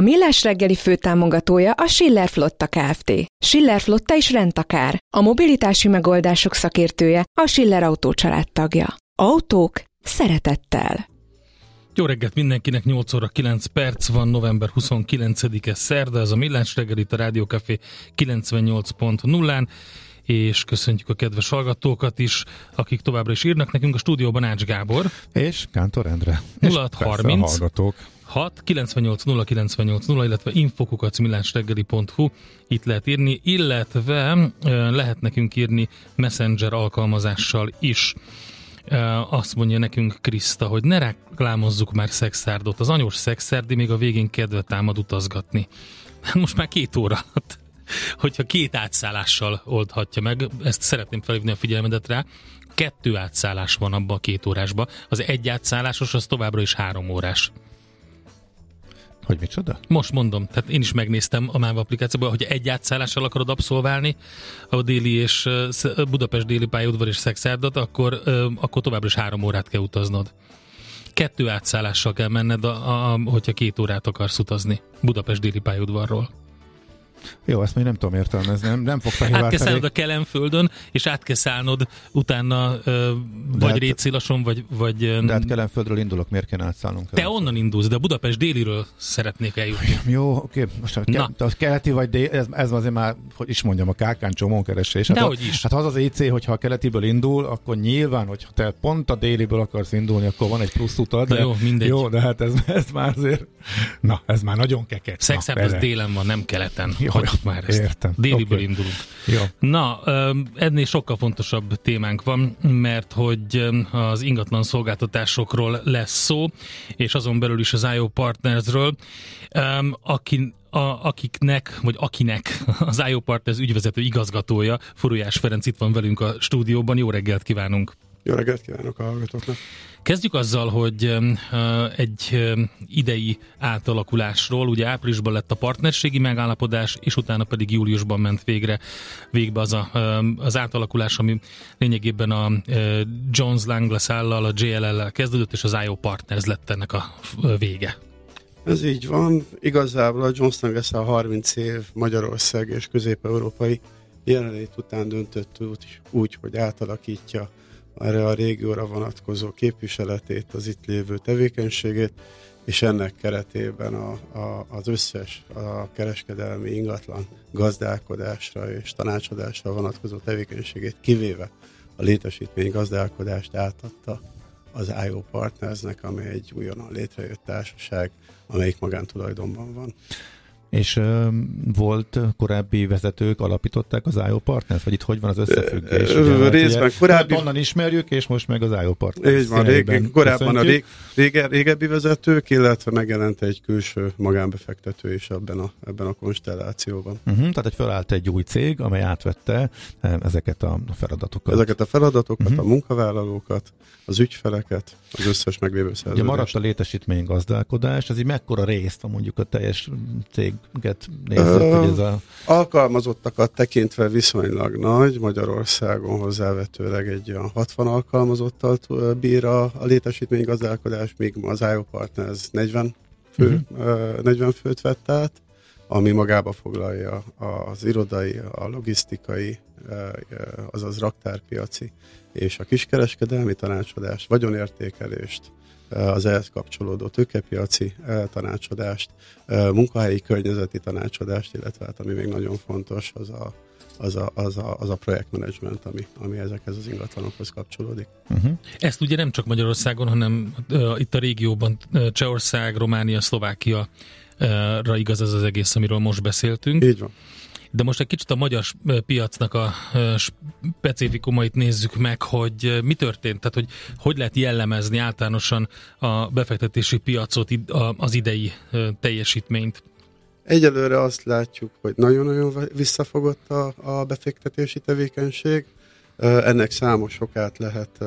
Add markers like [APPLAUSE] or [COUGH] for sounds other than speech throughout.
A Millás reggeli főtámogatója a Schiller Flotta Kft. Schiller Flotta is rendtakár. A mobilitási megoldások szakértője a Schiller Autó tagja. Autók szeretettel. Jó reggelt mindenkinek, 8 óra 9 perc van, november 29-e szerda, ez a Millás reggeli, a Rádió Café 98.0-án és köszöntjük a kedves hallgatókat is, akik továbbra is írnak nekünk a stúdióban Ács Gábor. És Kántor Endre. 0630 hallgatók. 6 98 0 98 0, illetve infokukacmillásreggeli.hu itt lehet írni, illetve lehet nekünk írni Messenger alkalmazással is. Azt mondja nekünk Kriszta, hogy ne reklámozzuk már szexárdot. Az anyós szexárdi még a végén kedvet támad utazgatni. [LAUGHS] Most már két óra [LAUGHS] hogyha két átszállással oldhatja meg, ezt szeretném felhívni a figyelmedet rá, kettő átszállás van abban a két órásban, az egy átszállásos az továbbra is három órás. Hogy micsoda? Most mondom, tehát én is megnéztem a MÁV applikációban, hogy egy átszállással akarod abszolválni a déli és Budapest déli pályaudvar és Szexárdat, akkor, akkor továbbra is három órát kell utaznod. Kettő átszállással kell menned, a, a, hogyha két órát akarsz utazni Budapest déli pályaudvarról. Jó, ezt még nem tudom értelmezni, nem, nem fogta Át kell szállnod a Kelenföldön, és át kell szállnod utána ö, vagy hát, Récilason, vagy... vagy de hát Kelenföldről indulok, miért kell átszállnunk? Te onnan indulsz, de Budapest déliről szeretnék eljutni. Jó, oké, most a, ke- a keleti vagy déli, ez, ez azért már, hogy is mondjam, a kákán csomókeresés. Hát, Dehogy is. Hát az az IC, hogyha a keletiből indul, akkor nyilván, hogyha te pont a déliből akarsz indulni, akkor van egy plusz utad. De, jó, mindegy. Jó, de hát ez, ez már azért, na, ez már nagyon keket. Szexárd az délen van, nem keleten. Jó, Hagyjuk már ezt. Értem. Déliből okay. indulunk. Jó. Na, ennél sokkal fontosabb témánk van, mert hogy az ingatlan szolgáltatásokról lesz szó, és azon belül is az IO Partnersről, aki a, akiknek, vagy akinek [LAUGHS] az IO Partners ügyvezető igazgatója, Furulyás Ferenc itt van velünk a stúdióban. Jó reggelt kívánunk! Jó reggelt kívánok a hallgatóknak! Kezdjük azzal, hogy egy idei átalakulásról, ugye áprilisban lett a partnerségi megállapodás, és utána pedig júliusban ment végre végbe az, a, az átalakulás, ami lényegében a Jones Lang LaSalle-lal, a JLL-lel kezdődött, és az IO Partners lett ennek a vége. Ez így van. Igazából a Jones Lang LaSalle 30 év Magyarország és közép-európai jelenlét után döntött úgy, úgy, hogy átalakítja erre a régióra vonatkozó képviseletét, az itt lévő tevékenységét, és ennek keretében a, a, az összes a kereskedelmi ingatlan gazdálkodásra és tanácsadásra vonatkozó tevékenységét kivéve a létesítmény gazdálkodást átadta az IO Partnersnek, amely egy újonnan létrejött társaság, amelyik magántulajdonban van. És ö, volt korábbi vezetők, alapították az IO Partners, vagy itt hogy van az összefüggés? Ugye, részben ugye, korábbi... Onnan ismerjük, és most meg az IO Partners. Így van, rég, korábban a rég, rége, régebbi vezetők, illetve megjelent egy külső magánbefektető is ebben a, ebben a konstellációban. Uh-huh, tehát egy felállt egy új cég, amely átvette ezeket a feladatokat. Ezeket a feladatokat, uh-huh. a munkavállalókat, az ügyfeleket, az összes meglévő szerződést. Ugye maradt a létesítmény gazdálkodás, ez így mekkora részt mondjuk a teljes céget nézzük, uh, hogy ez a... Alkalmazottakat tekintve viszonylag nagy, Magyarországon hozzávetőleg egy olyan 60 alkalmazottal bír a, a létesítmény gazdálkodás, míg az IO Partners 40, fő, uh-huh. uh, 40 főt vett át, ami magába foglalja az irodai, a logisztikai, azaz raktárpiaci és a kiskereskedelmi tanácsadást, vagyonértékelést, az ehhez kapcsolódó tőkepiaci tanácsadást, munkahelyi környezeti tanácsadást, illetve hát ami még nagyon fontos, az a, az a, az a, az a projektmenedzsment, ami, ami ezekhez az ingatlanokhoz kapcsolódik. Uh-huh. Ezt ugye nem csak Magyarországon, hanem uh, itt a régióban uh, Csehország, Románia, Szlovákia ra igaz ez az egész, amiről most beszéltünk. Így van. De most egy kicsit a magyar piacnak a specifikumait nézzük meg, hogy mi történt, tehát hogy hogy lehet jellemezni általánosan a befektetési piacot, az idei teljesítményt. Egyelőre azt látjuk, hogy nagyon-nagyon visszafogott a, a befektetési tevékenység. Ennek számos okát lehet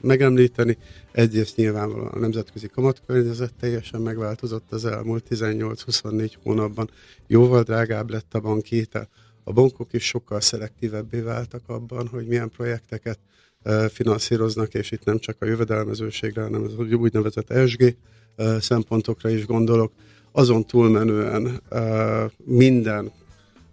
megemlíteni. Egyrészt nyilvánvalóan a nemzetközi kamatkörnyezet teljesen megváltozott az elmúlt 18-24 hónapban. Jóval drágább lett a bankétel. A bankok is sokkal szelektívebbé váltak abban, hogy milyen projekteket finanszíroznak, és itt nem csak a jövedelmezőségre, hanem az úgynevezett ESG szempontokra is gondolok. Azon túlmenően minden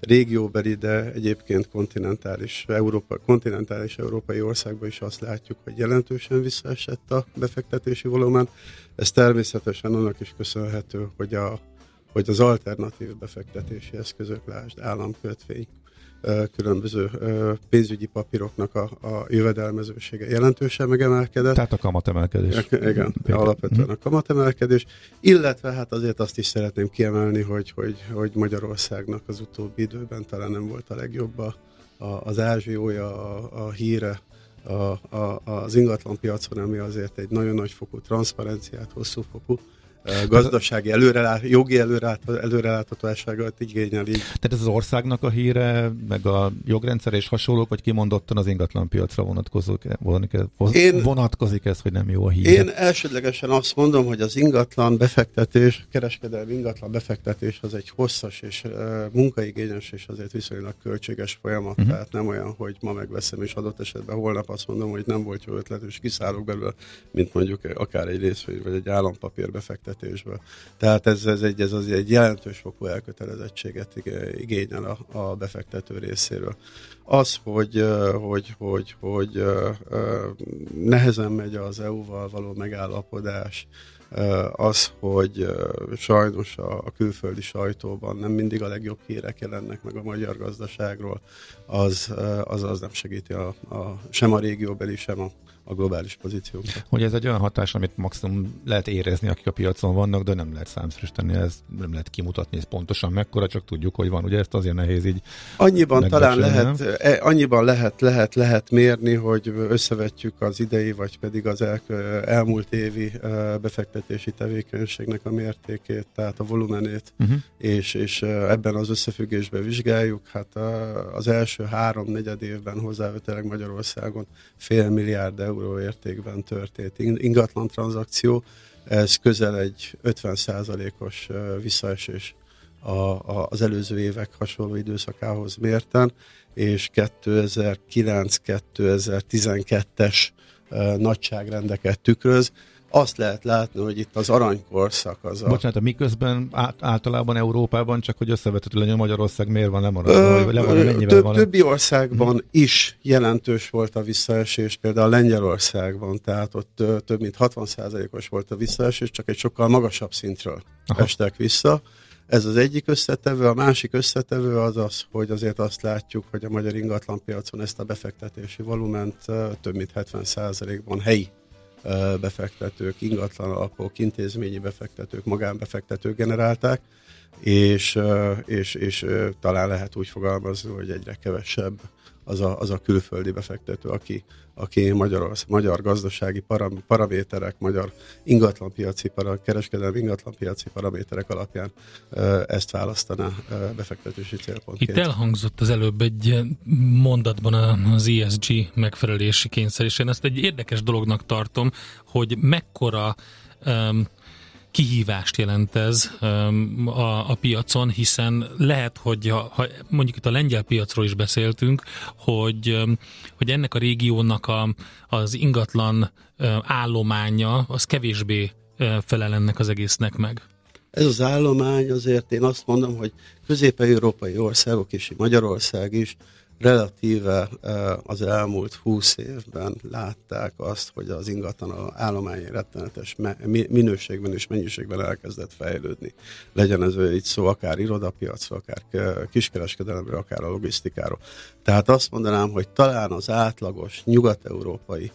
régióbeli, de egyébként kontinentális, Európa, kontinentális európai országban is azt látjuk, hogy jelentősen visszaesett a befektetési volumen. Ez természetesen annak is köszönhető, hogy, a, hogy az alternatív befektetési eszközök, lásd államkötvény, különböző pénzügyi papíroknak a, a jövedelmezősége jelentősen megemelkedett. Tehát a kamatemelkedés. Igen, igen alapvetően a kamatemelkedés, illetve hát azért azt is szeretném kiemelni, hogy, hogy, hogy Magyarországnak az utóbbi időben talán nem volt a legjobb a, a, az ázsiója, a, a híre a, a, az ingatlan piacon, ami azért egy nagyon nagy fokú transzparenciát, hosszú fokú gazdasági előrelát, jogi előrelát, előreláthatóságot igényel így. Tehát ez az országnak a híre, meg a jogrendszer és hasonlók, vagy kimondottan az ingatlan piacra vonatkozik, én, vonatkozik ez, hogy nem jó a hír? Én elsődlegesen azt mondom, hogy az ingatlan befektetés, kereskedelmi ingatlan befektetés az egy hosszas és uh, munkaigényes és azért viszonylag költséges folyamat, uh-huh. tehát nem olyan, hogy ma megveszem és adott esetben holnap azt mondom, hogy nem volt jó ötlet és kiszállok belőle, mint mondjuk akár egy részvény vagy egy állampapír befektetés befektetésből. Tehát ez, ez, egy, ez az egy jelentős fokú elkötelezettséget igényel a, a befektető részéről. Az, hogy, hogy, hogy, hogy nehezen megy az EU-val való megállapodás, az, hogy sajnos a, külföldi sajtóban nem mindig a legjobb hírek jelennek meg a magyar gazdaságról, az az, az nem segíti a, a, sem a régióbeli, sem a a globális pozíciónkra. Hogy ez egy olyan hatás, amit maximum lehet érezni, akik a piacon vannak, de nem lehet számszerűsíteni, ez nem lehet kimutatni, ez pontosan mekkora, csak tudjuk, hogy van. Ugye ezt azért nehéz így Annyiban talán lehet, e, annyiban lehet, lehet, lehet mérni, hogy összevetjük az idei, vagy pedig az el, elmúlt évi e, befektetési tevékenységnek a mértékét, tehát a volumenét, uh-huh. és, és e, ebben az összefüggésben vizsgáljuk. Hát az első három-negyed évben hozzávetőleg Magyarországon fél milliárd euró euró értékben történt ingatlan tranzakció, ez közel egy 50%-os visszaesés a, a, az előző évek hasonló időszakához mérten, és 2009-2012-es nagyságrendeket tükröz azt lehet látni, hogy itt az aranykorszak az a... Bocsánat, miközben általában Európában, csak hogy összevethető legyen Magyarország miért van lemaradva, le van, mennyivel több, van? Többi országban hmm. is jelentős volt a visszaesés, például Lengyelországban, tehát ott több mint 60%-os volt a visszaesés, csak egy sokkal magasabb szintről Aha. estek vissza. Ez az egyik összetevő, a másik összetevő az az, hogy azért azt látjuk, hogy a magyar ingatlanpiacon ezt a befektetési volument több mint 70%-ban helyi befektetők, ingatlan alapok, intézményi befektetők, magánbefektetők generálták, és, és, és talán lehet úgy fogalmazni, hogy egyre kevesebb az a, az a külföldi befektető, aki, aki magyar, magyar gazdasági param, paraméterek, magyar ingatlanpiaci, para, kereskedelmi ingatlanpiaci paraméterek alapján ezt választaná befektetési célpontként. Itt elhangzott az előbb egy mondatban az ESG megfelelési kényszer, és én ezt egy érdekes dolognak tartom, hogy mekkora kihívást jelent ez um, a, a piacon, hiszen lehet, hogy ha, ha mondjuk itt a lengyel piacról is beszéltünk, hogy, um, hogy ennek a régiónak a, az ingatlan um, állománya az kevésbé felel ennek az egésznek meg. Ez az állomány azért én azt mondom, hogy közép-európai országok és Magyarország is relatíve az elmúlt húsz évben látták azt, hogy az ingatlan állomány rettenetes minőségben és mennyiségben elkezdett fejlődni. Legyen ez így szó akár irodapiacról, akár kiskereskedelemről, akár a logisztikáról. Tehát azt mondanám, hogy talán az átlagos nyugat-európai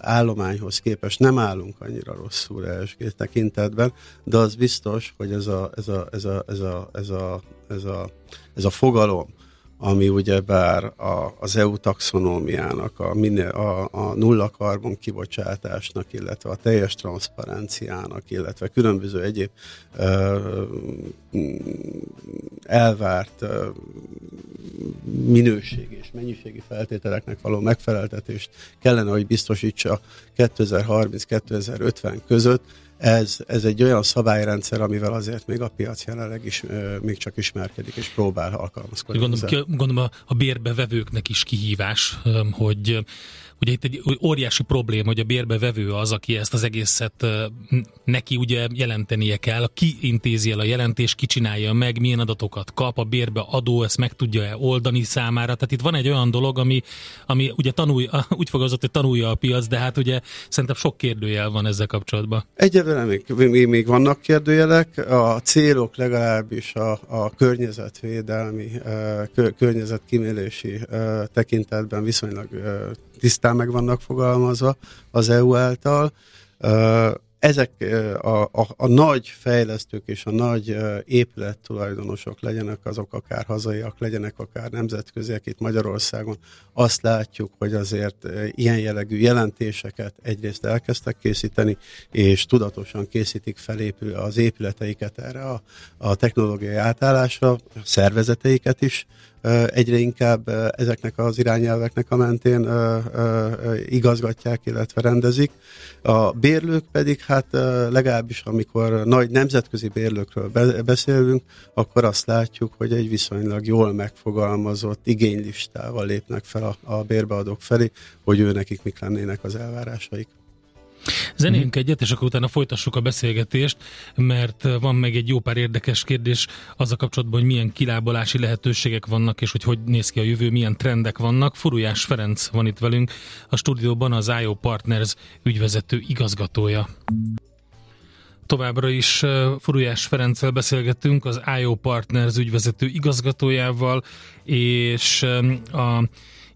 állományhoz képest nem állunk annyira rosszul ESG tekintetben, de az biztos, hogy ez a, ez a, ez a, ez a, ez a, ez a, ez a fogalom, ami ugyebár a, az EU taxonómiának, a, a, a nulla karbon kibocsátásnak, illetve a teljes transzparenciának, illetve különböző egyéb ö, elvárt ö, minőségi és mennyiségi feltételeknek való megfeleltetést kellene, hogy biztosítsa 2030-2050 között, ez, ez egy olyan szabályrendszer, amivel azért még a piac jelenleg is még csak ismerkedik és próbál alkalmazkodni. Gondolom, gondolom a, a bérbevevőknek is kihívás, hogy Ugye itt egy óriási probléma, hogy a bérbevevő az, aki ezt az egészet neki ugye jelentenie kell, ki intézi el a jelentést, ki csinálja meg, milyen adatokat kap, a bérbe adó, ezt meg tudja-e oldani számára. Tehát itt van egy olyan dolog, ami, ami ugye tanulj, [LAUGHS] úgy fogalmazott, hogy tanulja a piac, de hát ugye szerintem sok kérdőjel van ezzel kapcsolatban. Egyelőre még, még, még vannak kérdőjelek, a célok legalábbis a, a környezetvédelmi, környezetkimélési tekintetben viszonylag tisztán meg vannak fogalmazva az EU által. Ezek a, a, a nagy fejlesztők és a nagy épülettulajdonosok legyenek azok akár hazaiak, legyenek akár nemzetköziek itt Magyarországon, azt látjuk, hogy azért ilyen jellegű jelentéseket egyrészt elkezdtek készíteni, és tudatosan készítik felépül az épületeiket erre a, a technológiai átállásra, a szervezeteiket is, egyre inkább ezeknek az irányelveknek a mentén igazgatják, illetve rendezik. A bérlők pedig, hát legalábbis amikor nagy nemzetközi bérlőkről beszélünk, akkor azt látjuk, hogy egy viszonylag jól megfogalmazott igénylistával lépnek fel a, a bérbeadók felé, hogy ő nekik mik lennének az elvárásaik. Zenéljünk mm. egyet, és akkor utána folytassuk a beszélgetést, mert van meg egy jó pár érdekes kérdés az a kapcsolatban, hogy milyen kilábalási lehetőségek vannak, és hogy hogy néz ki a jövő, milyen trendek vannak. Furujás Ferenc van itt velünk, a stúdióban az IO Partners ügyvezető igazgatója. Továbbra is Furujás Ferenccel beszélgettünk, az IO Partners ügyvezető igazgatójával, és a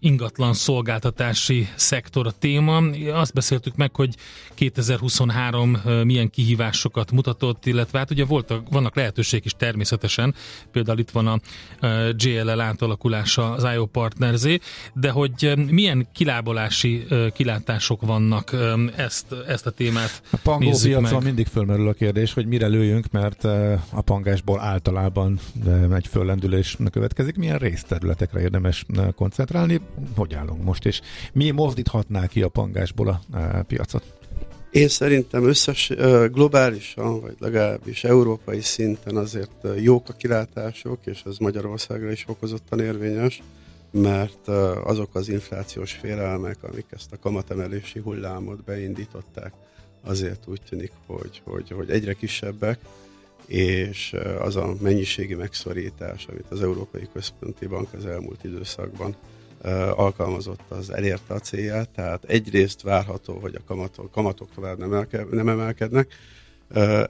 ingatlan szolgáltatási szektor a téma. Azt beszéltük meg, hogy 2023 milyen kihívásokat mutatott, illetve hát ugye voltak, vannak lehetőségek is természetesen, például itt van a JLL átalakulása az IO Partnerzé, de hogy milyen kilábalási kilátások vannak, ezt, ezt a témát A pangó piacon mindig fölmerül a kérdés, hogy mire lőjünk, mert a pangásból általában egy föllendülés következik. Milyen részterületekre érdemes koncentrálni? Hogy állunk most, és mi mozdíthatná ki a pangásból a, a piacot? Én szerintem összes globálisan, vagy legalábbis európai szinten azért jók a kilátások, és ez Magyarországra is fokozottan érvényes, mert azok az inflációs félelmek, amik ezt a kamatemelési hullámot beindították, azért úgy tűnik, hogy, hogy, hogy egyre kisebbek, és az a mennyiségi megszorítás, amit az Európai Központi Bank az elmúlt időszakban alkalmazott, az elérte a célját, tehát egyrészt várható, hogy a kamatok, kamatok tovább nem, elke, nem emelkednek,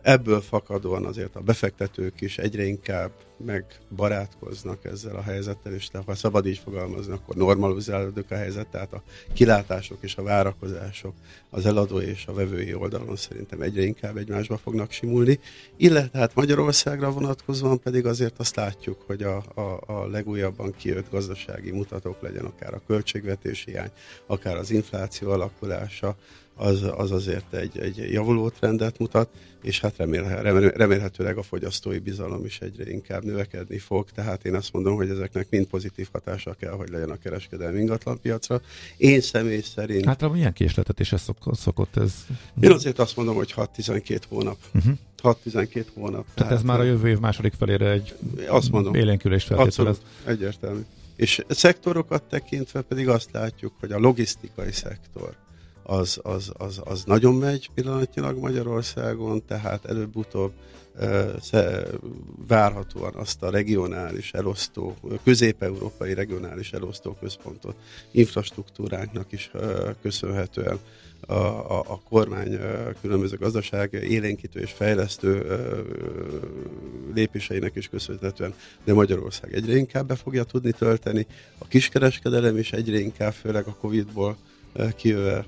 Ebből fakadóan azért a befektetők is egyre inkább megbarátkoznak ezzel a helyzettel, és ha szabad így fogalmazni, akkor normalizálódik a helyzet, tehát a kilátások és a várakozások az eladó és a vevői oldalon szerintem egyre inkább egymásba fognak simulni, illetve hát Magyarországra vonatkozóan pedig azért azt látjuk, hogy a, a, a legújabban kijött gazdasági mutatók legyen akár a költségvetési hiány, akár az infláció alakulása, az, az azért egy, egy javuló trendet mutat, és hát remélhe, remélhetőleg a fogyasztói bizalom is egyre inkább növekedni fog, tehát én azt mondom, hogy ezeknek mind pozitív hatása kell, hogy legyen a kereskedelmi ingatlanpiacra. Én személy szerint... Hát milyen késletetés szok, szokott ez? Én azért azt mondom, hogy 6-12 hónap. Uh-huh. 6-12 hónap. Tehát, tehát ez már a jövő év második felére egy azt mondom, élénkülést feltételez. Egyértelmű. És szektorokat tekintve pedig azt látjuk, hogy a logisztikai szektor, az, az, az, az nagyon megy pillanatnyilag Magyarországon, tehát előbb-utóbb várhatóan azt a regionális elosztó, közép-európai regionális elosztó központot infrastruktúránknak is köszönhetően a, a, a kormány különböző gazdaság élénkítő és fejlesztő lépéseinek is köszönhetően, de Magyarország egyre inkább be fogja tudni tölteni. A kiskereskedelem is egyre inkább, főleg a Covid-ból kijöve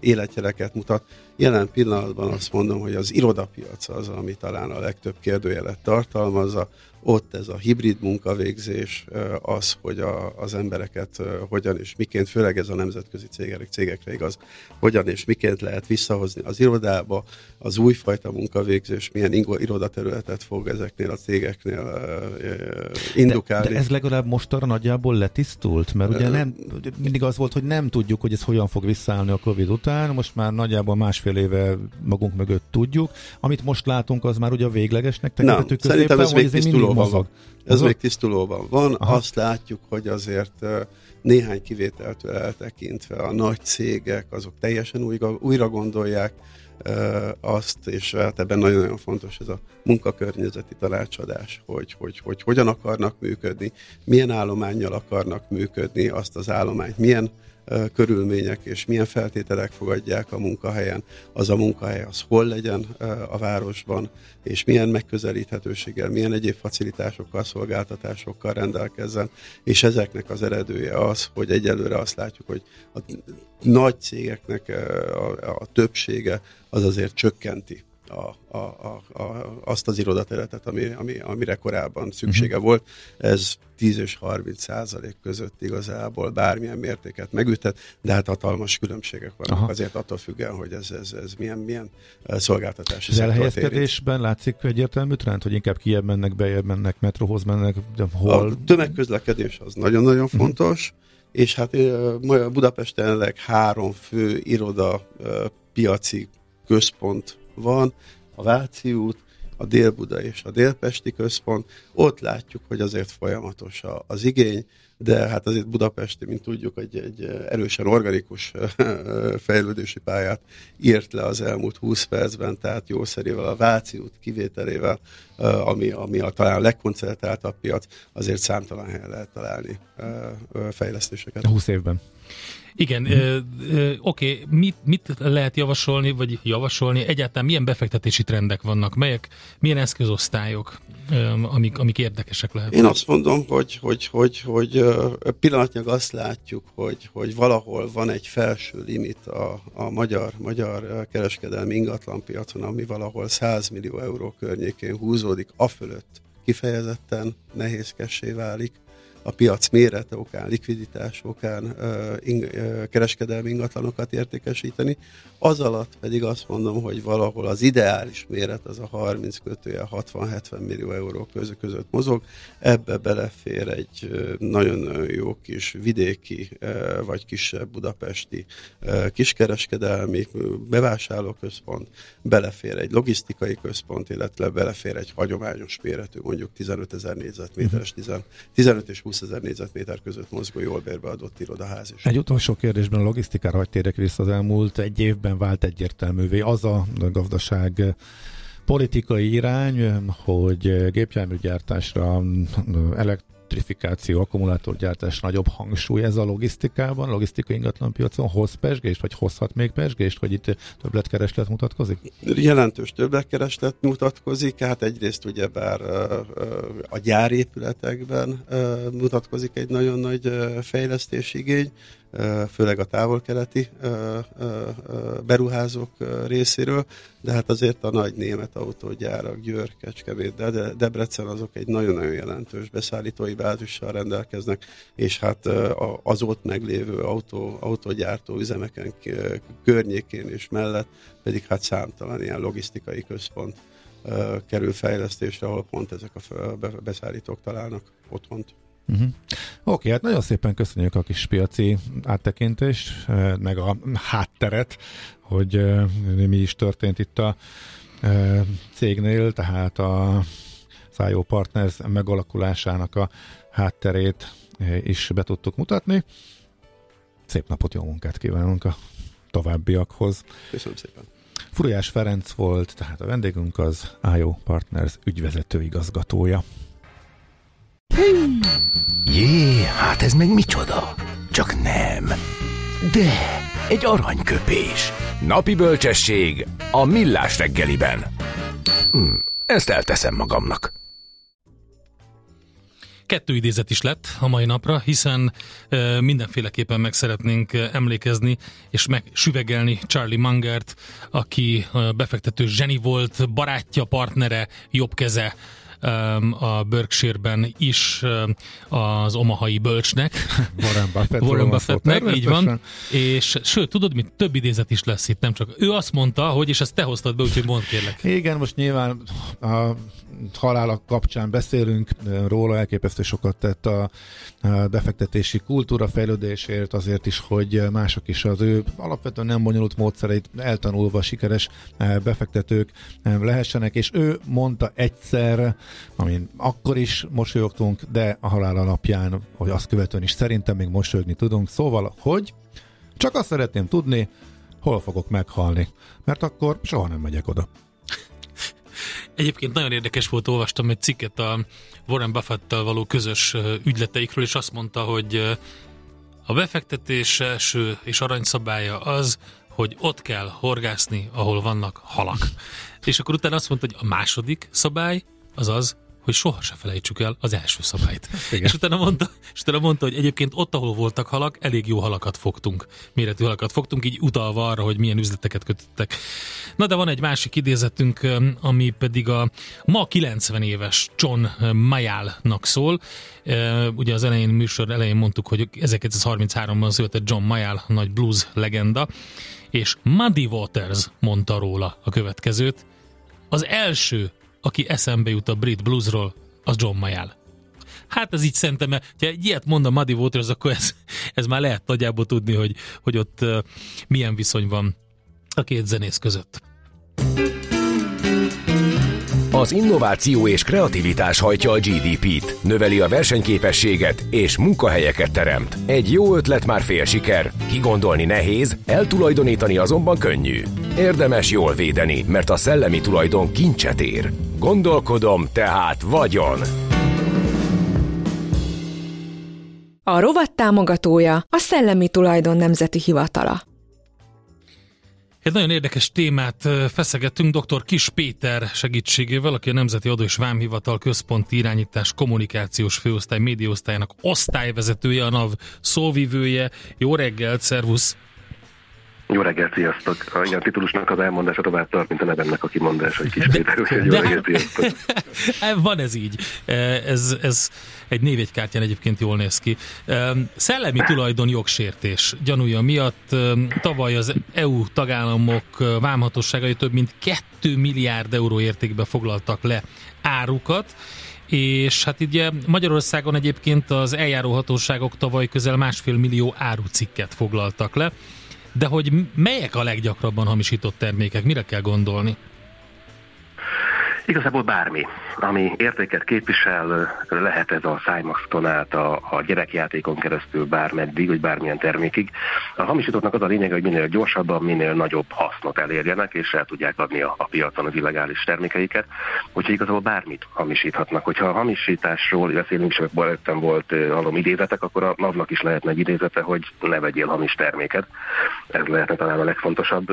életjeleket mutat. Jelen pillanatban azt mondom, hogy az irodapiac az, ami talán a legtöbb kérdőjelet tartalmazza. ott ez a hibrid munkavégzés, az, hogy a, az embereket hogyan és miként, főleg ez a nemzetközi cégek, cégekre igaz, hogyan és miként lehet visszahozni az irodába, az újfajta munkavégzés, milyen irodaterületet fog ezeknél a cégeknél indukálni. De, de ez legalább mostanra nagyjából letisztult, mert ugye nem, mindig az volt, hogy nem tudjuk, hogy ez hogyan fog visszaállni a Covid után, most már nagyjából másfél éve magunk mögött tudjuk. Amit most látunk, az már ugye a véglegesnek tekintetük Szerintem ez még tisztulóban van. Ez még tisztulóban van. Aha. Azt látjuk, hogy azért néhány kivételtől eltekintve a nagy cégek, azok teljesen újra, újra gondolják azt, és hát ebben nagyon-nagyon fontos ez a munkakörnyezeti tanácsadás, hogy, hogy, hogy hogyan akarnak működni, milyen állományjal akarnak működni, azt az állományt milyen körülmények és milyen feltételek fogadják a munkahelyen, az a munkahely az hol legyen a városban, és milyen megközelíthetőséggel, milyen egyéb facilitásokkal, szolgáltatásokkal rendelkezzen, és ezeknek az eredője az, hogy egyelőre azt látjuk, hogy a nagy cégeknek a, a többsége az azért csökkenti a, a, a, a, azt az irodaterületet, ami, ami, amire korábban szüksége uh-huh. volt. Ez 10 és 30 százalék között igazából bármilyen mértéket megüthet, de hát hatalmas különbségek vannak Aha. azért attól függően, hogy ez, ez, ez milyen, milyen eh, szolgáltatási Az elhelyezkedésben látszik egyértelmű trend, hogy inkább kiebb mennek, bejebb mennek, metrohoz mennek, de hol? A tömegközlekedés az nagyon-nagyon uh-huh. fontos, és hát eh, Budapesten három fő iroda eh, piaci központ van, a Váci út, a Dél-Buda és a Délpesti központ, ott látjuk, hogy azért folyamatos az igény, de hát azért Budapesti, mint tudjuk, egy, egy erősen organikus fejlődési pályát írt le az elmúlt 20 percben, tehát jószerével a Váci út kivételével, ami, ami a talán legkoncentráltabb piac, azért számtalan helyen lehet találni fejlesztéseket. 20 évben. Igen, oké, okay. mit, mit lehet javasolni, vagy javasolni, egyáltalán milyen befektetési trendek vannak, melyek, milyen eszközosztályok, amik, amik érdekesek lehetnek? Én azt mondom, hogy, hogy, hogy, hogy pillanatnyilag azt látjuk, hogy, hogy valahol van egy felső limit a, a magyar, magyar kereskedelmi ingatlanpiacon, ami valahol 100 millió euró környékén húzódik, a fölött kifejezetten nehézkessé válik a piac mérete okán, likviditás okán ing, kereskedelmi ingatlanokat értékesíteni. Az alatt pedig azt mondom, hogy valahol az ideális méret az a 30 kötője 60-70 millió euró között, között mozog. Ebbe belefér egy nagyon jó kis vidéki vagy kisebb budapesti kiskereskedelmi bevásárlóközpont, belefér egy logisztikai központ, illetve belefér egy hagyományos méretű, mondjuk 15 ezer négyzetméteres, 15 és 20 20 ezer négyzetméter között mozgó jól bérbeadott irodaház is. Egy utolsó kérdésben a logisztikára hagy térek vissza az elmúlt egy évben vált egyértelművé az a gazdaság politikai irány, hogy gépjárműgyártásra, elekt elektrifikáció, akkumulátorgyártás nagyobb hangsúly ez a logisztikában, logisztikai ingatlanpiacon hoz pesgést, vagy hozhat még pesgést, hogy itt többletkereslet mutatkozik? Jelentős többletkereslet mutatkozik, hát egyrészt ugyebár a gyárépületekben mutatkozik egy nagyon nagy fejlesztési igény, főleg a távol-keleti beruházók részéről, de hát azért a nagy német autógyárak, Győr, Kecskemét, de Debrecen azok egy nagyon-nagyon jelentős beszállítói bázissal rendelkeznek, és hát az ott meglévő autó, autógyártó üzemeken környékén és mellett pedig hát számtalan ilyen logisztikai központ kerül fejlesztésre, ahol pont ezek a beszállítók találnak otthont. Uh-huh. Oké, hát nagyon szépen köszönjük a kis piaci áttekintést, eh, meg a hátteret, hogy eh, mi is történt itt a eh, cégnél, tehát a Szájó Partners megalakulásának a hátterét is be tudtuk mutatni. Szép napot, jó munkát kívánunk a továbbiakhoz. Köszönöm szépen. Furujás Ferenc volt, tehát a vendégünk az IO Partners ügyvezető igazgatója. Jé, hát ez meg micsoda? Csak nem. De, egy aranyköpés. Napi bölcsesség a millás reggeliben. Hm, ezt elteszem magamnak. Kettő idézet is lett a mai napra, hiszen e, mindenféleképpen meg szeretnénk emlékezni és megsüvegelni Charlie Mangert, aki befektető zseni volt, barátja, partnere, jobb keze a Berkshire-ben is az omahai bölcsnek. Warren Buffett. Warren Buffettnek, így van. És sőt, tudod, mit több idézet is lesz itt, nem csak. Ő azt mondta, hogy, és ezt te hoztad be, úgyhogy mondd kérlek. Igen, most nyilván a halálak kapcsán beszélünk, róla elképesztő sokat tett a befektetési kultúra fejlődésért, azért is, hogy mások is az ő alapvetően nem bonyolult módszereit eltanulva sikeres befektetők lehessenek, és ő mondta egyszer, amin akkor is mosolyogtunk, de a halál alapján, hogy azt követően is szerintem még mosolyogni tudunk, szóval, hogy csak azt szeretném tudni, hol fogok meghalni, mert akkor soha nem megyek oda. Egyébként nagyon érdekes volt, olvastam egy cikket a Warren buffett való közös ügyleteikről, és azt mondta, hogy a befektetés első és aranyszabálya az, hogy ott kell horgászni, ahol vannak halak. És akkor utána azt mondta, hogy a második szabály az az, hogy soha se felejtsük el az első szabályt. Igen. És utána, mondta, és utána mondta, hogy egyébként ott, ahol voltak halak, elég jó halakat fogtunk, méretű halakat fogtunk, így utalva arra, hogy milyen üzleteket kötöttek. Na de van egy másik idézetünk, ami pedig a ma 90 éves John Mayallnak szól. Ugye az elején műsor elején mondtuk, hogy 1933-ban született John Mayall, nagy blues legenda, és Muddy Waters mondta róla a következőt. Az első aki eszembe jut a brit bluesról, az John Mayall. Hát ez így szerintem, ha egy ilyet mond a Muddy Waters, akkor ez, ez már lehet nagyjából tudni, hogy, hogy ott milyen viszony van a két zenész között. Az innováció és kreativitás hajtja a GDP-t, növeli a versenyképességet és munkahelyeket teremt. Egy jó ötlet már fél siker, kigondolni nehéz, eltulajdonítani azonban könnyű. Érdemes jól védeni, mert a szellemi tulajdon kincset ér. Gondolkodom, tehát vagyon. A rovat támogatója a Szellemi Tulajdon Nemzeti Hivatala. Egy nagyon érdekes témát feszegettünk dr. Kis Péter segítségével, aki a Nemzeti Adó és Vámhivatal Központi Irányítás Kommunikációs Főosztály Médiaosztályának osztályvezetője, a NAV szóvivője. Jó reggelt, szervusz! Jó reggelt, sziasztok! A, a titulusnak az elmondása tovább tart, mint a nevemnek a kimondása, hogy kis Péter, úgyhogy jó reggelt, sziasztok! [LAUGHS] Van ez így. Ez, ez egy névjegykártyán egyébként jól néz ki. Szellemi tulajdon jogsértés gyanúja miatt tavaly az EU tagállamok vámhatóságai több mint 2 milliárd euró értékben foglaltak le árukat, és hát ugye Magyarországon egyébként az eljáró hatóságok tavaly közel másfél millió árucikket foglaltak le. De hogy melyek a leggyakrabban hamisított termékek? Mire kell gondolni? Igazából bármi, ami értéket képvisel, lehet ez a szájmaszton át a, a gyerekjátékon keresztül bármeddig, vagy bármilyen termékig. A hamisítottnak az a lényeg, hogy minél gyorsabban, minél nagyobb hasznot elérjenek, és el tudják adni a, a piacon az illegális termékeiket. Úgyhogy igazából bármit hamisíthatnak. Hogyha a hamisításról beszélünk, és előttem volt hallom idézetek, akkor a NAV-nak is lehetne egy idézete, hogy ne vegyél hamis terméket. Ez lehetne talán a legfontosabb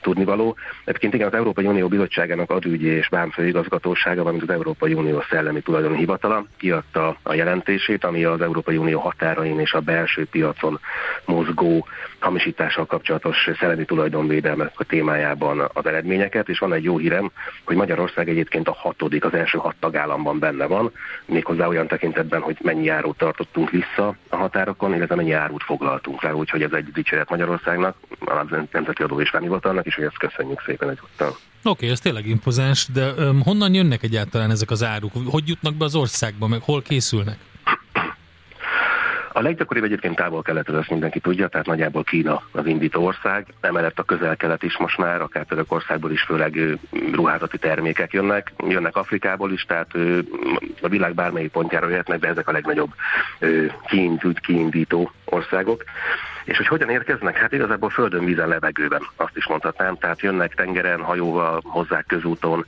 tudnivaló. Egyébként igen, az Európai Unió Bizottságának adügyi és bám főigazgatósága, valamint Európai Unió Szellemi Tulajdoni Hivatala kiadta a jelentését, ami az Európai Unió határain és a belső piacon mozgó hamisítással kapcsolatos szellemi tulajdonvédelmek a témájában az eredményeket, és van egy jó hírem, hogy Magyarország egyébként a hatodik, az első hat tagállamban benne van, méghozzá olyan tekintetben, hogy mennyi járót tartottunk vissza a határokon, illetve mennyi árut foglaltunk le, úgyhogy ez egy dicséret Magyarországnak, a Nemzeti Adó és Vámhivatalnak, és hogy ezt köszönjük szépen egyúttal. Oké, okay, ez tényleg impozáns, de um, honnan jönnek egyáltalán ezek az áruk? Hogy jutnak be az országba, meg hol készülnek? A leggyakoribb egyébként távol-kelet, ez ezt mindenki tudja, tehát nagyjából Kína az indító ország, emellett a közel-kelet is most már, akár Törökországból is főleg ruházati termékek jönnek, jönnek Afrikából is, tehát a világ bármelyik pontjára jöhetnek, de ezek a legnagyobb kiindító országok. És hogy hogyan érkeznek? Hát igazából földön, vízen, levegőben, azt is mondhatnám. Tehát jönnek tengeren, hajóval, hozzák közúton,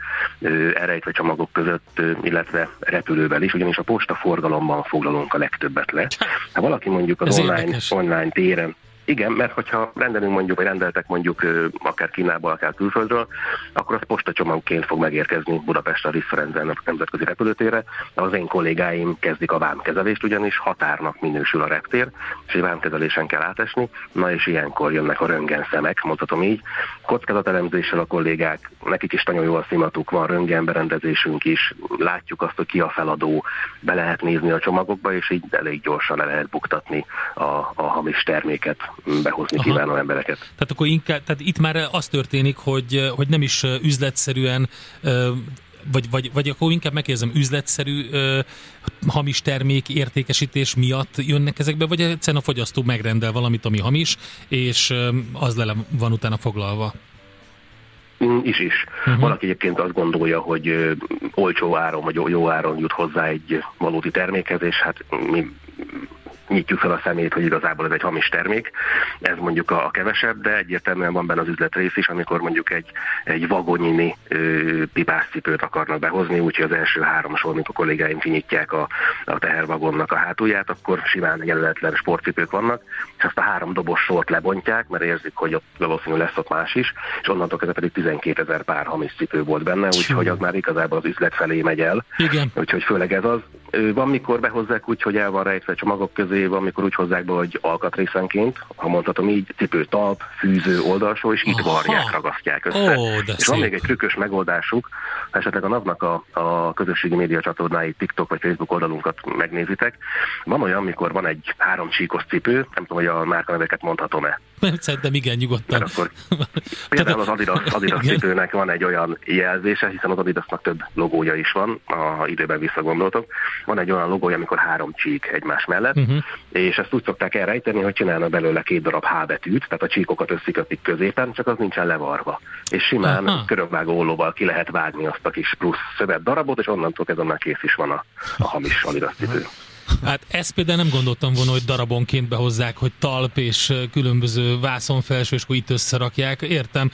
erejtve csomagok között, illetve repülővel is, ugyanis a posta forgalomban foglalunk a legtöbbet le. Ha valaki mondjuk az online, online téren Igen, mert hogyha rendelünk mondjuk, vagy rendeltek mondjuk akár Kínából, akár külföldről, akkor az postacsomagként fog megérkezni Budapestre a Risszerenzen nemzetközi repülőtérre. Az én kollégáim kezdik a vámkezelést, ugyanis határnak minősül a reptér, és egy vámkezelésen kell átesni. Na és ilyenkor jönnek a röntgen szemek, mondhatom így. Kockázatelemzéssel a kollégák, nekik is nagyon jó a szimatuk, van röntgenberendezésünk is, látjuk azt, hogy ki a feladó, be lehet nézni a csomagokba, és így elég gyorsan le lehet buktatni a, a hamis terméket behozni Aha. kívánó embereket. Tehát akkor inkább, tehát itt már az történik, hogy, hogy nem is üzletszerűen vagy, vagy, vagy akkor inkább megkérdezem, üzletszerű ö, hamis termék értékesítés miatt jönnek ezekbe, vagy egyszerűen a fogyasztó megrendel valamit, ami hamis, és ö, az le van utána foglalva? Mm, is is. Uh-huh. Valaki egyébként azt gondolja, hogy olcsó áron, vagy jó áron jut hozzá egy valódi termékhez, és hát mi nyitjuk fel a szemét, hogy igazából ez egy hamis termék. Ez mondjuk a, a kevesebb, de egyértelműen van benne az üzletrész is, amikor mondjuk egy, egy vagonyini ö, pipászcipőt akarnak behozni, úgyhogy az első három sor, amikor kollégáim kinyitják a, a tehervagonnak a hátulját, akkor simán jelöletlen sportcipők vannak, és azt a három dobos sort lebontják, mert érzik, hogy ott valószínűleg lesz ott más is, és onnantól kezdve pedig 12 ezer pár hamis cipő volt benne, úgyhogy az már igazából az üzlet felé megy el. Igen. Úgyhogy főleg ez az. Van, mikor behozzák úgy, hogy el van rejtve csomagok közé, van, mikor úgy hozzák be, hogy alkatrészenként, ha mondhatom így, cipő talp, fűző oldalsó, és itt varják, ragasztják össze. Ó, és van még egy trükkös megoldásuk, ha esetleg a napnak a, a közösségi média csatornái, TikTok vagy Facebook oldalunkat megnézitek. Van olyan, mikor van egy három csíkos cipő, nem tudom, hogy a márkaneveket mondhatom-e. Szerintem igen, nyugodtan. akkor, [LAUGHS] például az Adidas, Adidas cipőnek van egy olyan jelzése, hiszen az Adidasnak több logója is van, a időben visszagondoltok. Van egy olyan logója, amikor három csík egymás mellett, uh-huh. és ezt úgy szokták elrejteni, hogy csinálnak belőle két darab H betűt, tehát a csíkokat összekötik középen, csak az nincsen levarva. És simán Aha. körökvágó ollóval ki lehet vágni azt a kis plusz szövet darabot, és onnantól kezdve már kész is van a, a hamis Adidas cipő. Hát ezt például nem gondoltam volna, hogy darabonként behozzák, hogy talp és különböző vászonfelső, és akkor itt összerakják. Értem.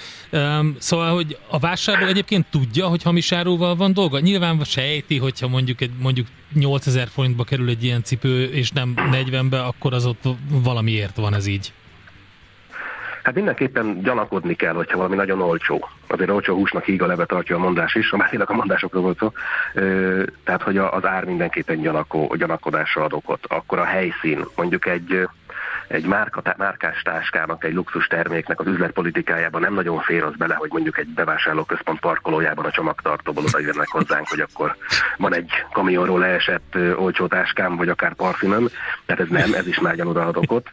Szóval, hogy a vásárló egyébként tudja, hogy hamis áruval van dolga? Nyilván sejti, hogyha mondjuk, egy, mondjuk 8000 forintba kerül egy ilyen cipő, és nem 40-be, akkor az ott valamiért van ez így. Hát mindenképpen gyanakodni kell, hogyha valami nagyon olcsó. Azért olcsó húsnak híg a leve tartja a mondás is, a tényleg a mondásokról volt szó. Tehát, hogy az ár mindenképpen gyanakó, gyanakodásra ad okot. Akkor a helyszín, mondjuk egy egy márka, márkás táskának, egy luxus terméknek az üzletpolitikájában nem nagyon fér az bele, hogy mondjuk egy bevásárlóközpont parkolójában a csomagtartóból oda jönnek hozzánk, hogy akkor van egy kamionról leesett olcsó táskám, vagy akár parfümöm, tehát ez nem, ez is már gyanúra ad okot.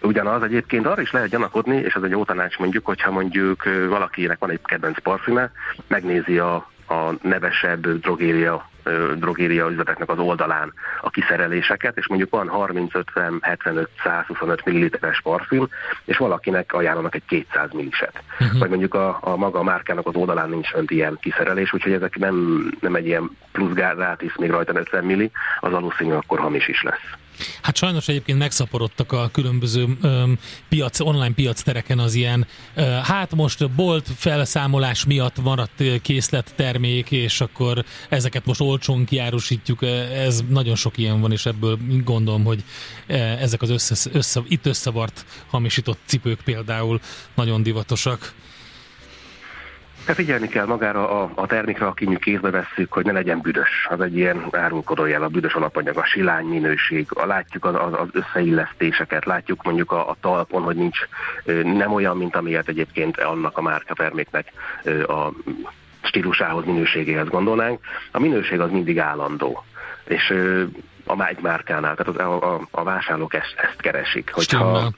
Ugyanaz egyébként arra is lehet gyanakodni, és ez egy jó tanács mondjuk, hogyha mondjuk valakinek van egy kedvenc parfüme, megnézi a, a nevesebb drogéria drogéria üzleteknek az oldalán a kiszereléseket, és mondjuk van 30, 50, 75, 125 milliliteres parfüm, és valakinek ajánlanak egy 200 milliset. Uh-huh. Vagy mondjuk a, a maga a márkának az oldalán nincs fönt ilyen kiszerelés, úgyhogy ezek nem, nem egy ilyen plusz rátisz még rajta 50 milli, az valószínű akkor hamis is lesz. Hát sajnos egyébként megszaporodtak a különböző um, piac, online piac tereken az ilyen, uh, hát most bolt felszámolás miatt maradt készlet termék, és akkor ezeket most olcsón kiárusítjuk, ez nagyon sok ilyen van, és ebből gondolom, hogy ezek az össze, össze, itt összevart hamisított cipők például nagyon divatosak. Hát figyelni kell magára a, a termékre, ha kinyű kézbe vesszük, hogy ne legyen büdös. Az egy ilyen árulkodójel, a büdös alapanyag, a silány minőség. A, látjuk az, az összeillesztéseket, látjuk mondjuk a, a talpon, hogy nincs nem olyan, mint amilyet egyébként annak a márka terméknek a stílusához, minőségéhez gondolnánk. A minőség az mindig állandó. És a egy márkánál, tehát az, a, a, a vásárlók ezt, ezt keresik. Hogyha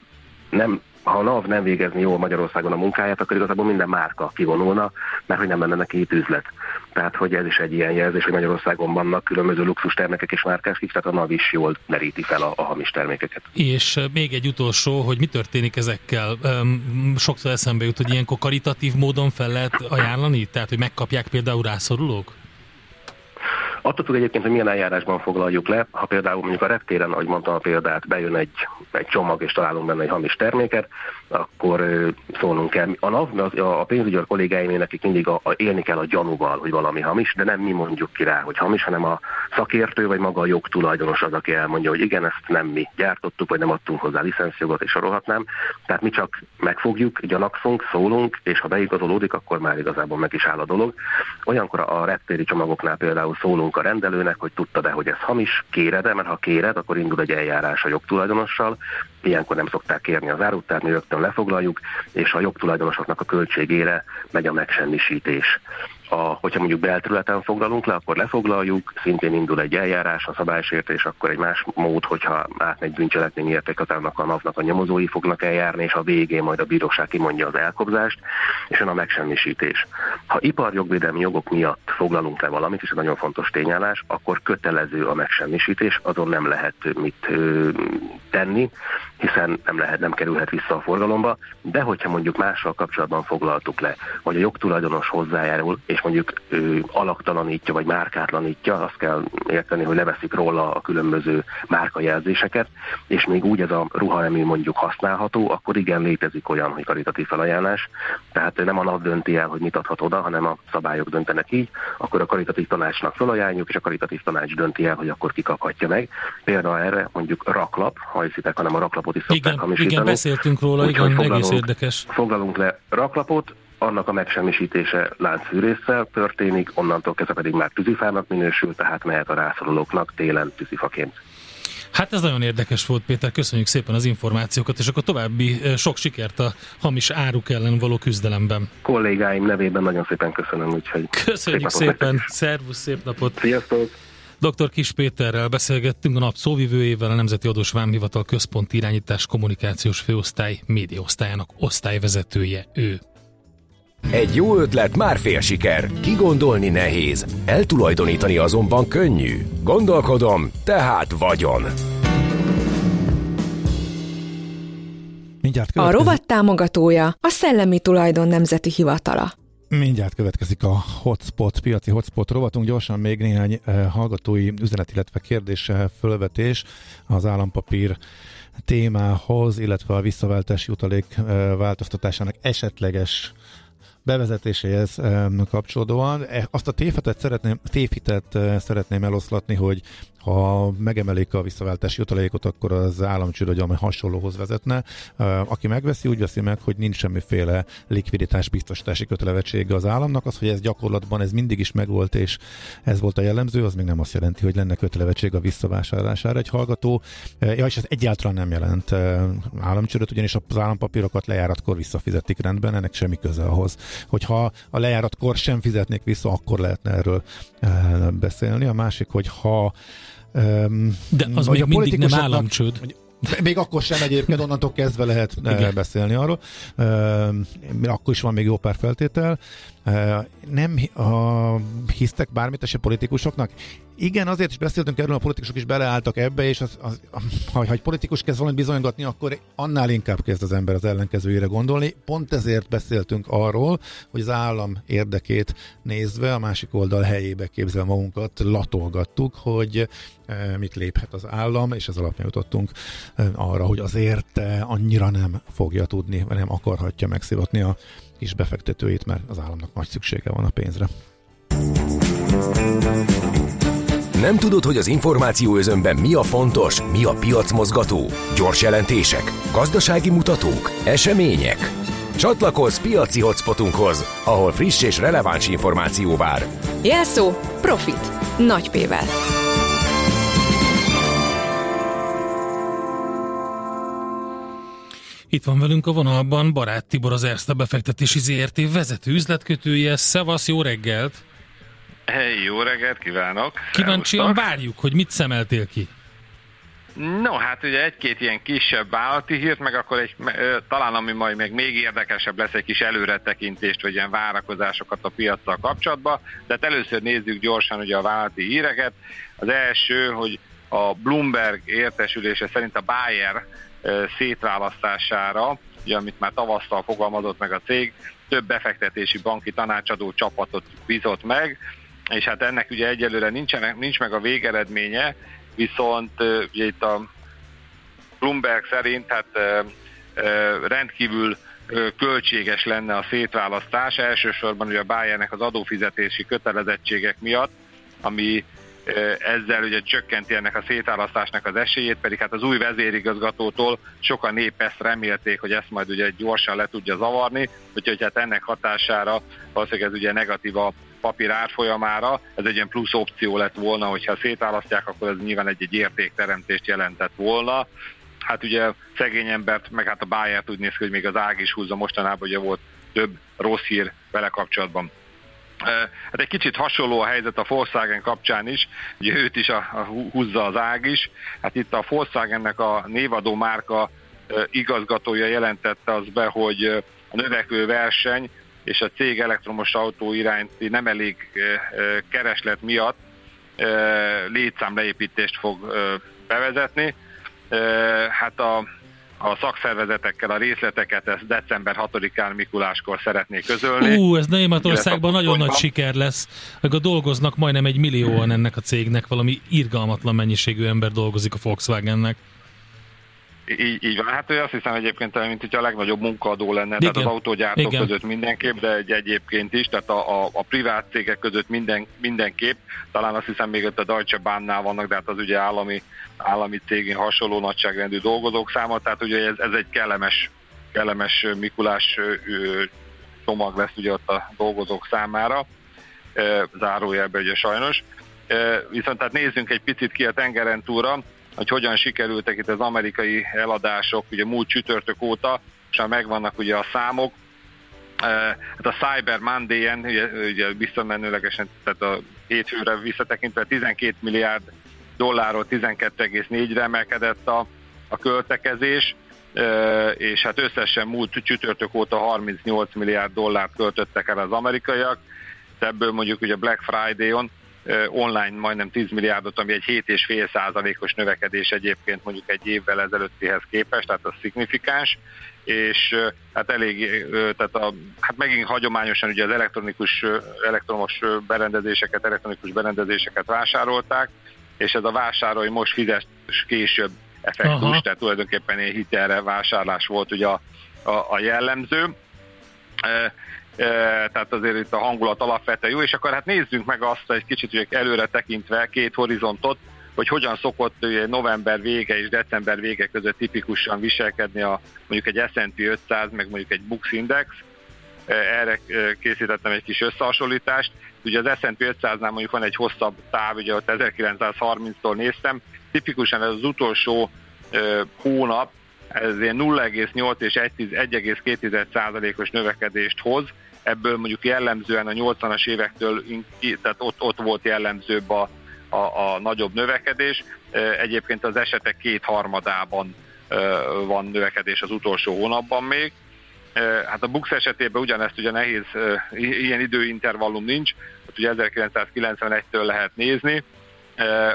nem, ha a NAV nem végezni jól Magyarországon a munkáját, akkor igazából minden márka kivonulna, mert hogy nem lenne neki itt üzlet. Tehát, hogy ez is egy ilyen jelzés, hogy Magyarországon vannak különböző luxus termékek és márkák is, tehát a NAV is jól meríti fel a, a hamis termékeket. És még egy utolsó, hogy mi történik ezekkel? Sokszor eszembe jut, hogy ilyenkor karitatív módon fel lehet ajánlani? Tehát, hogy megkapják például rászorulók? Attól függ egyébként, hogy milyen eljárásban foglaljuk le. Ha például mondjuk a reptéren, ahogy mondtam a példát, bejön egy, egy csomag és találunk benne egy hamis terméket, akkor szólnunk kell. A NAV, a pénzügyi kollégáim, nekik mindig a, a, élni kell a gyanúval, hogy valami hamis, de nem mi mondjuk ki rá, hogy hamis, hanem a szakértő vagy maga a jogtulajdonos az, aki elmondja, hogy igen, ezt nem mi gyártottuk, vagy nem adtunk hozzá licenszjogot, és sorolhatnám. Tehát mi csak megfogjuk, gyanakszunk, szólunk, és ha beigazolódik, akkor már igazából meg is áll a dolog. Olyankor a reptéri csomagoknál például szólunk a rendelőnek, hogy tudta-e, hogy ez hamis, kéred mert ha kéred, akkor indul egy eljárás a jogtulajdonossal, ilyenkor nem szokták kérni az árut, tehát mi rögtön lefoglaljuk, és a jogtulajdonosoknak a költségére megy a megsemmisítés a, hogyha mondjuk belterületen foglalunk le, akkor lefoglaljuk, szintén indul egy eljárás, a szabálysértés, akkor egy más mód, hogyha átmegy bűncselekmény értékhatárnak a napnak a nyomozói fognak eljárni, és a végén majd a bíróság kimondja az elkobzást, és jön a megsemmisítés. Ha iparjogvédelmi jogok miatt foglalunk le valamit, és ez nagyon fontos tényállás, akkor kötelező a megsemmisítés, azon nem lehet mit ö, tenni, hiszen nem lehet, nem kerülhet vissza a forgalomba, de hogyha mondjuk mással kapcsolatban foglaltuk le, vagy a jogtulajdonos hozzájárul, és mondjuk ő alaktalanítja, vagy márkátlanítja, azt kell érteni, hogy leveszik róla a különböző márkajelzéseket, és még úgy ez a ruhaemű mondjuk használható, akkor igen létezik olyan, hogy karitatív felajánlás, tehát nem a NAV dönti el, hogy mit adhat oda, hanem a szabályok döntenek így, akkor a karitatív tanácsnak felajánljuk, és a karitatív tanács dönti el, hogy akkor kikaphatja meg. Például erre mondjuk raklap, ha hiszitek, hanem a raklapot is szokták igen, hamisítani. Igen, beszéltünk róla, Úgy, igen, egész érdekes. Foglalunk le raklapot, annak a megsemmisítése láncfűrészsel történik, onnantól kezdve pedig már tűzifának minősül, tehát mehet a rászorulóknak télen tűzifaként. Hát ez nagyon érdekes volt, Péter, köszönjük szépen az információkat, és akkor további eh, sok sikert a hamis áruk ellen való küzdelemben. Kollégáim nevében nagyon szépen köszönöm, úgyhogy Köszönjük szép szépen, szervusz, szép napot! Sziasztok! Dr. Kis Péterrel beszélgettünk a nap szóvivőjével, a Nemzeti Adós Vámhivatal Központi Irányítás Kommunikációs Főosztály médiaosztályának osztályvezetője ő. Egy jó ötlet már fél siker, kigondolni nehéz, eltulajdonítani azonban könnyű. Gondolkodom, tehát vagyon. Mindjárt a rovat támogatója a Szellemi Tulajdon Nemzeti Hivatala. Mindjárt következik a hotspot, piaci hotspot rovatunk. Gyorsan még néhány eh, hallgatói üzenet, illetve kérdés eh, fölvetés az állampapír témához, illetve a visszaváltási jutalék eh, változtatásának esetleges bevezetéséhez kapcsolódóan. Azt a tévhitet szeretném, tévhitet szeretném eloszlatni, hogy ha megemelik a visszaváltási jutalékot, akkor az államcsőd, amely hasonlóhoz vezetne. Aki megveszi, úgy veszi meg, hogy nincs semmiféle likviditás biztosítási kötelezettsége az államnak. Az, hogy ez gyakorlatban ez mindig is megvolt, és ez volt a jellemző, az még nem azt jelenti, hogy lenne kötelezettség a visszavásárlására egy hallgató. Ja, és ez egyáltalán nem jelent államcsődöt, ugyanis az állampapírokat lejáratkor visszafizetik rendben, ennek semmi köze ahhoz. Hogyha a lejáratkor sem fizetnék vissza, akkor lehetne erről beszélni. A másik, hogy ha de az még mindig nem államcsőd. Még akkor sem egyébként, onnantól kezdve lehet eh, Igen. beszélni arról. Akkor is van még jó pár feltétel. Nem a, hisztek bármit a politikusoknak? Igen, azért is beszéltünk erről, a politikusok is beleálltak ebbe, és az, az, ha, ha egy politikus kezd valamit bizonygatni, akkor annál inkább kezd az ember az ellenkezőjére gondolni. Pont ezért beszéltünk arról, hogy az állam érdekét nézve a másik oldal helyébe képzel magunkat, latolgattuk, hogy e, mit léphet az állam, és ez alapján jutottunk e, arra, hogy azért annyira nem fogja tudni, vagy nem akarhatja megszivatni a kis befektetőit, mert az államnak nagy szüksége van a pénzre. Nem tudod, hogy az információ özönben mi a fontos, mi a piacmozgató? Gyors jelentések, gazdasági mutatók, események? Csatlakozz piaci hotspotunkhoz, ahol friss és releváns információ vár. Jelszó Profit. Nagy P-vel. Itt van velünk a vonalban Barát Tibor, az Erste befektetési ZRT vezető üzletkötője. Szevasz, jó reggelt! Hey, jó reggelt kívánok! Kíváncsian várjuk, hogy mit szemeltél ki. No, hát ugye egy-két ilyen kisebb állati hírt, meg akkor egy, talán ami majd még, még érdekesebb lesz egy kis előretekintést, vagy ilyen várakozásokat a piacsal kapcsolatban. Tehát először nézzük gyorsan ugye a vállalati híreket. Az első, hogy a Bloomberg értesülése szerint a Bayer szétválasztására, ugye, amit már tavasztal fogalmazott meg a cég, több befektetési banki tanácsadó csapatot bizott meg, és hát ennek ugye egyelőre nincsen, nincs meg a végeredménye, viszont ugye itt a Bloomberg szerint hát rendkívül költséges lenne a szétválasztás, elsősorban ugye a Bayernnek az adófizetési kötelezettségek miatt, ami ezzel ugye csökkenti ennek a szétválasztásnak az esélyét, pedig hát az új vezérigazgatótól sokan épp ezt remélték, hogy ezt majd ugye gyorsan le tudja zavarni, úgyhogy hát ennek hatására valószínűleg ez ugye negatív a papír árfolyamára, ez egy ilyen plusz opció lett volna, hogyha szétválasztják, akkor ez nyilván egy-egy értékteremtést jelentett volna. Hát ugye szegény embert, meg hát a báját úgy néz ki, hogy még az ág is húzza mostanában, ugye volt több rossz hír vele kapcsolatban. Hát egy kicsit hasonló a helyzet a Volkswagen kapcsán is, ugye őt is a, a húzza az ág is. Hát itt a Volkswagennek a névadó márka igazgatója jelentette az be, hogy a növekvő verseny és a cég elektromos autó iránti nem elég kereslet miatt létszámleépítést fog bevezetni. Hát a a szakszervezetekkel a részleteket ezt december 6-án Mikuláskor szeretnék közölni. Ú, ez Németországban nagyon nagy siker lesz. Meg a dolgoznak majdnem egy millióan ennek a cégnek, valami irgalmatlan mennyiségű ember dolgozik a Volkswagennek. Így, így van. Hát ő azt hiszem egyébként, mint hogyha a legnagyobb munkaadó lenne, Igen. tehát az autógyártók Igen. között mindenképp, de egy egyébként is, tehát a, a, a privát cégek között minden, mindenképp. Talán azt hiszem még ott a Deutsche Bahnnál vannak, de hát az ugye állami, állami cégén hasonló nagyságrendű dolgozók száma, tehát ugye ez, ez egy kellemes, kellemes Mikulás csomag lesz ugye ott a dolgozók számára, zárójelben ugye sajnos. Viszont tehát nézzünk egy picit ki a tengeren túlra, hogy hogyan sikerültek itt az amerikai eladások, ugye múlt csütörtök óta, és már megvannak ugye a számok. Hát a Cyber Monday-en, ugye, ugye visszamenőlegesen, tehát a hétfőre visszatekintve 12 milliárd dollárról 12,4-re emelkedett a, a költekezés, és hát összesen múlt csütörtök óta 38 milliárd dollárt költöttek el az amerikaiak, ebből mondjuk ugye Black Friday-on online majdnem 10 milliárdot, ami egy 7,5 százalékos növekedés egyébként mondjuk egy évvel ezelőttihez képest, tehát az szignifikáns, és hát elég, tehát a, hát megint hagyományosan ugye az elektronikus, elektromos berendezéseket, elektronikus berendezéseket vásárolták, és ez a vásárolj most fizes később effektus, Aha. tehát tulajdonképpen egy hitelre vásárlás volt ugye a, a, a jellemző tehát azért itt a hangulat alapvetően jó, és akkor hát nézzünk meg azt egy kicsit hogy előre tekintve két horizontot, hogy hogyan szokott november vége és december vége között tipikusan viselkedni a mondjuk egy S&P 500, meg mondjuk egy Bux Index. Erre készítettem egy kis összehasonlítást. Ugye az S&P 500-nál mondjuk van egy hosszabb táv, ugye ott 1930-tól néztem. Tipikusan ez az utolsó hónap, ez 0,8 és 1,2 százalékos növekedést hoz, ebből mondjuk jellemzően a 80-as évektől, tehát ott, ott volt jellemzőbb a, a, a nagyobb növekedés. Egyébként az esetek kétharmadában van növekedés az utolsó hónapban még. Hát a Bux esetében ugyanezt ugye nehéz, ilyen időintervallum nincs, ott ugye 1991-től lehet nézni,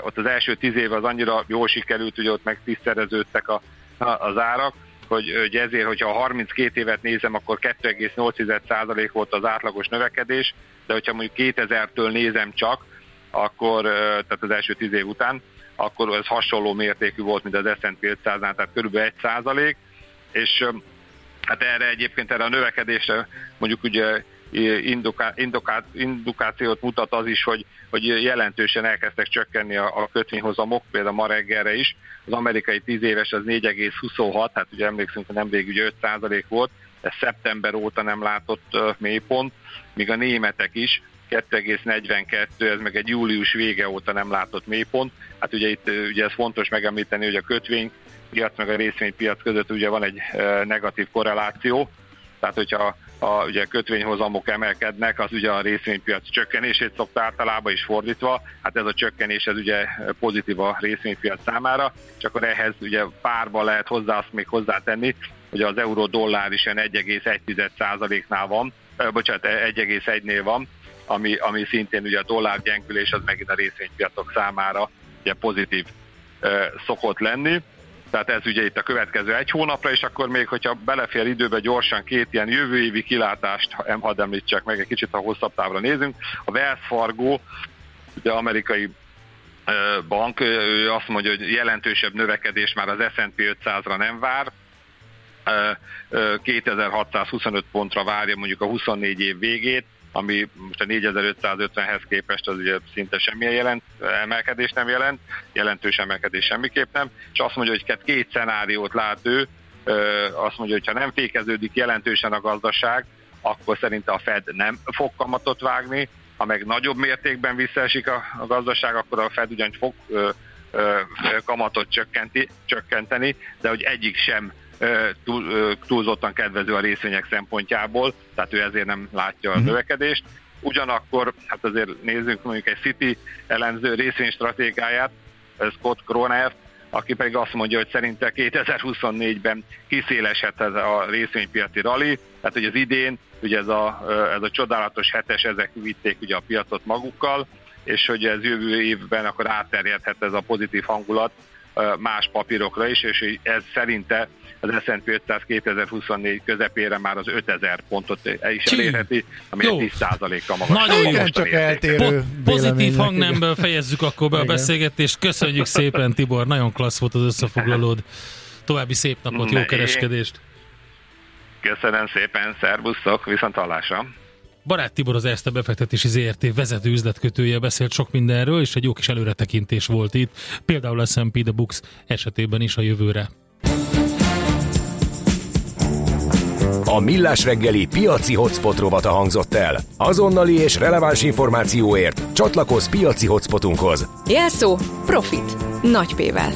ott az első tíz év az annyira jól sikerült, hogy ott meg tízszereződtek a, az árak, hogy, hogy ezért, hogyha 32 évet nézem, akkor 2,8% volt az átlagos növekedés, de hogyha mondjuk 2000-től nézem csak, akkor, tehát az első 10 év után, akkor ez hasonló mértékű volt, mint az S&P 500-nál, tehát körülbelül 1 százalék, és hát erre egyébként erre a növekedésre mondjuk ugye induká, induká, indukációt mutat az is, hogy, hogy jelentősen elkezdtek csökkenni a, a kötvényhozamok, például ma reggelre is. Az amerikai 10 éves az 4,26, hát ugye emlékszünk, hogy nemrég ugye 5% volt, ez szeptember óta nem látott mélypont, míg a németek is 2,42, ez meg egy július vége óta nem látott mélypont. Hát ugye itt ugye ez fontos megemlíteni, hogy a kötvény piac meg a részvénypiac között ugye van egy negatív korreláció, tehát hogyha a ugye kötvényhozamok emelkednek, az ugye a részvénypiac csökkenését szokta általában is fordítva, hát ez a csökkenés ez ugye pozitív a részvénypiac számára, és akkor ehhez ugye párba lehet hozzá azt még hozzátenni, hogy az euró-dollár is ilyen 1,1%-nál van, eh, bocsánat, 1,1-nél van, ami, ami szintén ugye a dollár gyengülés az megint a részvénypiacok számára ugye pozitív eh, szokott lenni. Tehát ez ugye itt a következő egy hónapra, és akkor még, hogyha belefér időbe gyorsan két ilyen jövő évi kilátást, hadd említsek meg, egy kicsit a hosszabb távra nézünk. A Wells Fargo, ugye amerikai bank, ő azt mondja, hogy jelentősebb növekedés már az S&P 500-ra nem vár, 2625 pontra várja mondjuk a 24 év végét, ami most a 4550-hez képest az ugye szinte semmilyen jelent, emelkedés nem jelent, jelentős emelkedés semmiképp nem, és azt mondja, hogy két szenáriót lát ő, azt mondja, hogy ha nem fékeződik jelentősen a gazdaság, akkor szerinte a Fed nem fog kamatot vágni, ha meg nagyobb mértékben visszaesik a, a gazdaság, akkor a Fed ugyan fog ö, ö, kamatot csökkenti, csökkenteni, de hogy egyik sem túl, túlzottan kedvező a részvények szempontjából, tehát ő ezért nem látja a mhm. növekedést. Ugyanakkor, hát azért nézzünk mondjuk egy City elemző részvénystratégiáját, Scott Kroner, aki pedig azt mondja, hogy szerinte 2024-ben kiszéleshet ez a részvénypiaci rally, tehát hogy az idén ugye ez a, ez a csodálatos hetes, ezek vitték ugye a piacot magukkal, és hogy ez jövő évben akkor átterjedhet ez a pozitív hangulat más papírokra is, és ez szerinte az S&P 500 2024 közepére már az 5000 pontot is elérheti, ami jó. egy 10%-kal magasabb. Nagyon jó, csak eltérő po- Pozitív hangnemből fejezzük akkor be a beszélgetést. Köszönjük szépen, Tibor, nagyon klassz volt az összefoglalód. További szép napot, jó kereskedést! Köszönöm szépen, szervusztok, viszont hallásra! Barát Tibor az Erste befektetési ZRT vezető üzletkötője beszélt sok mindenről, és egy jó kis előretekintés volt itt, például a S&P The Books esetében is a jövőre. A Millás reggeli piaci hotspot rovata hangzott el. Azonnali és releváns információért csatlakozz piaci hotspotunkhoz. Jelszó Profit. Nagy P-vel.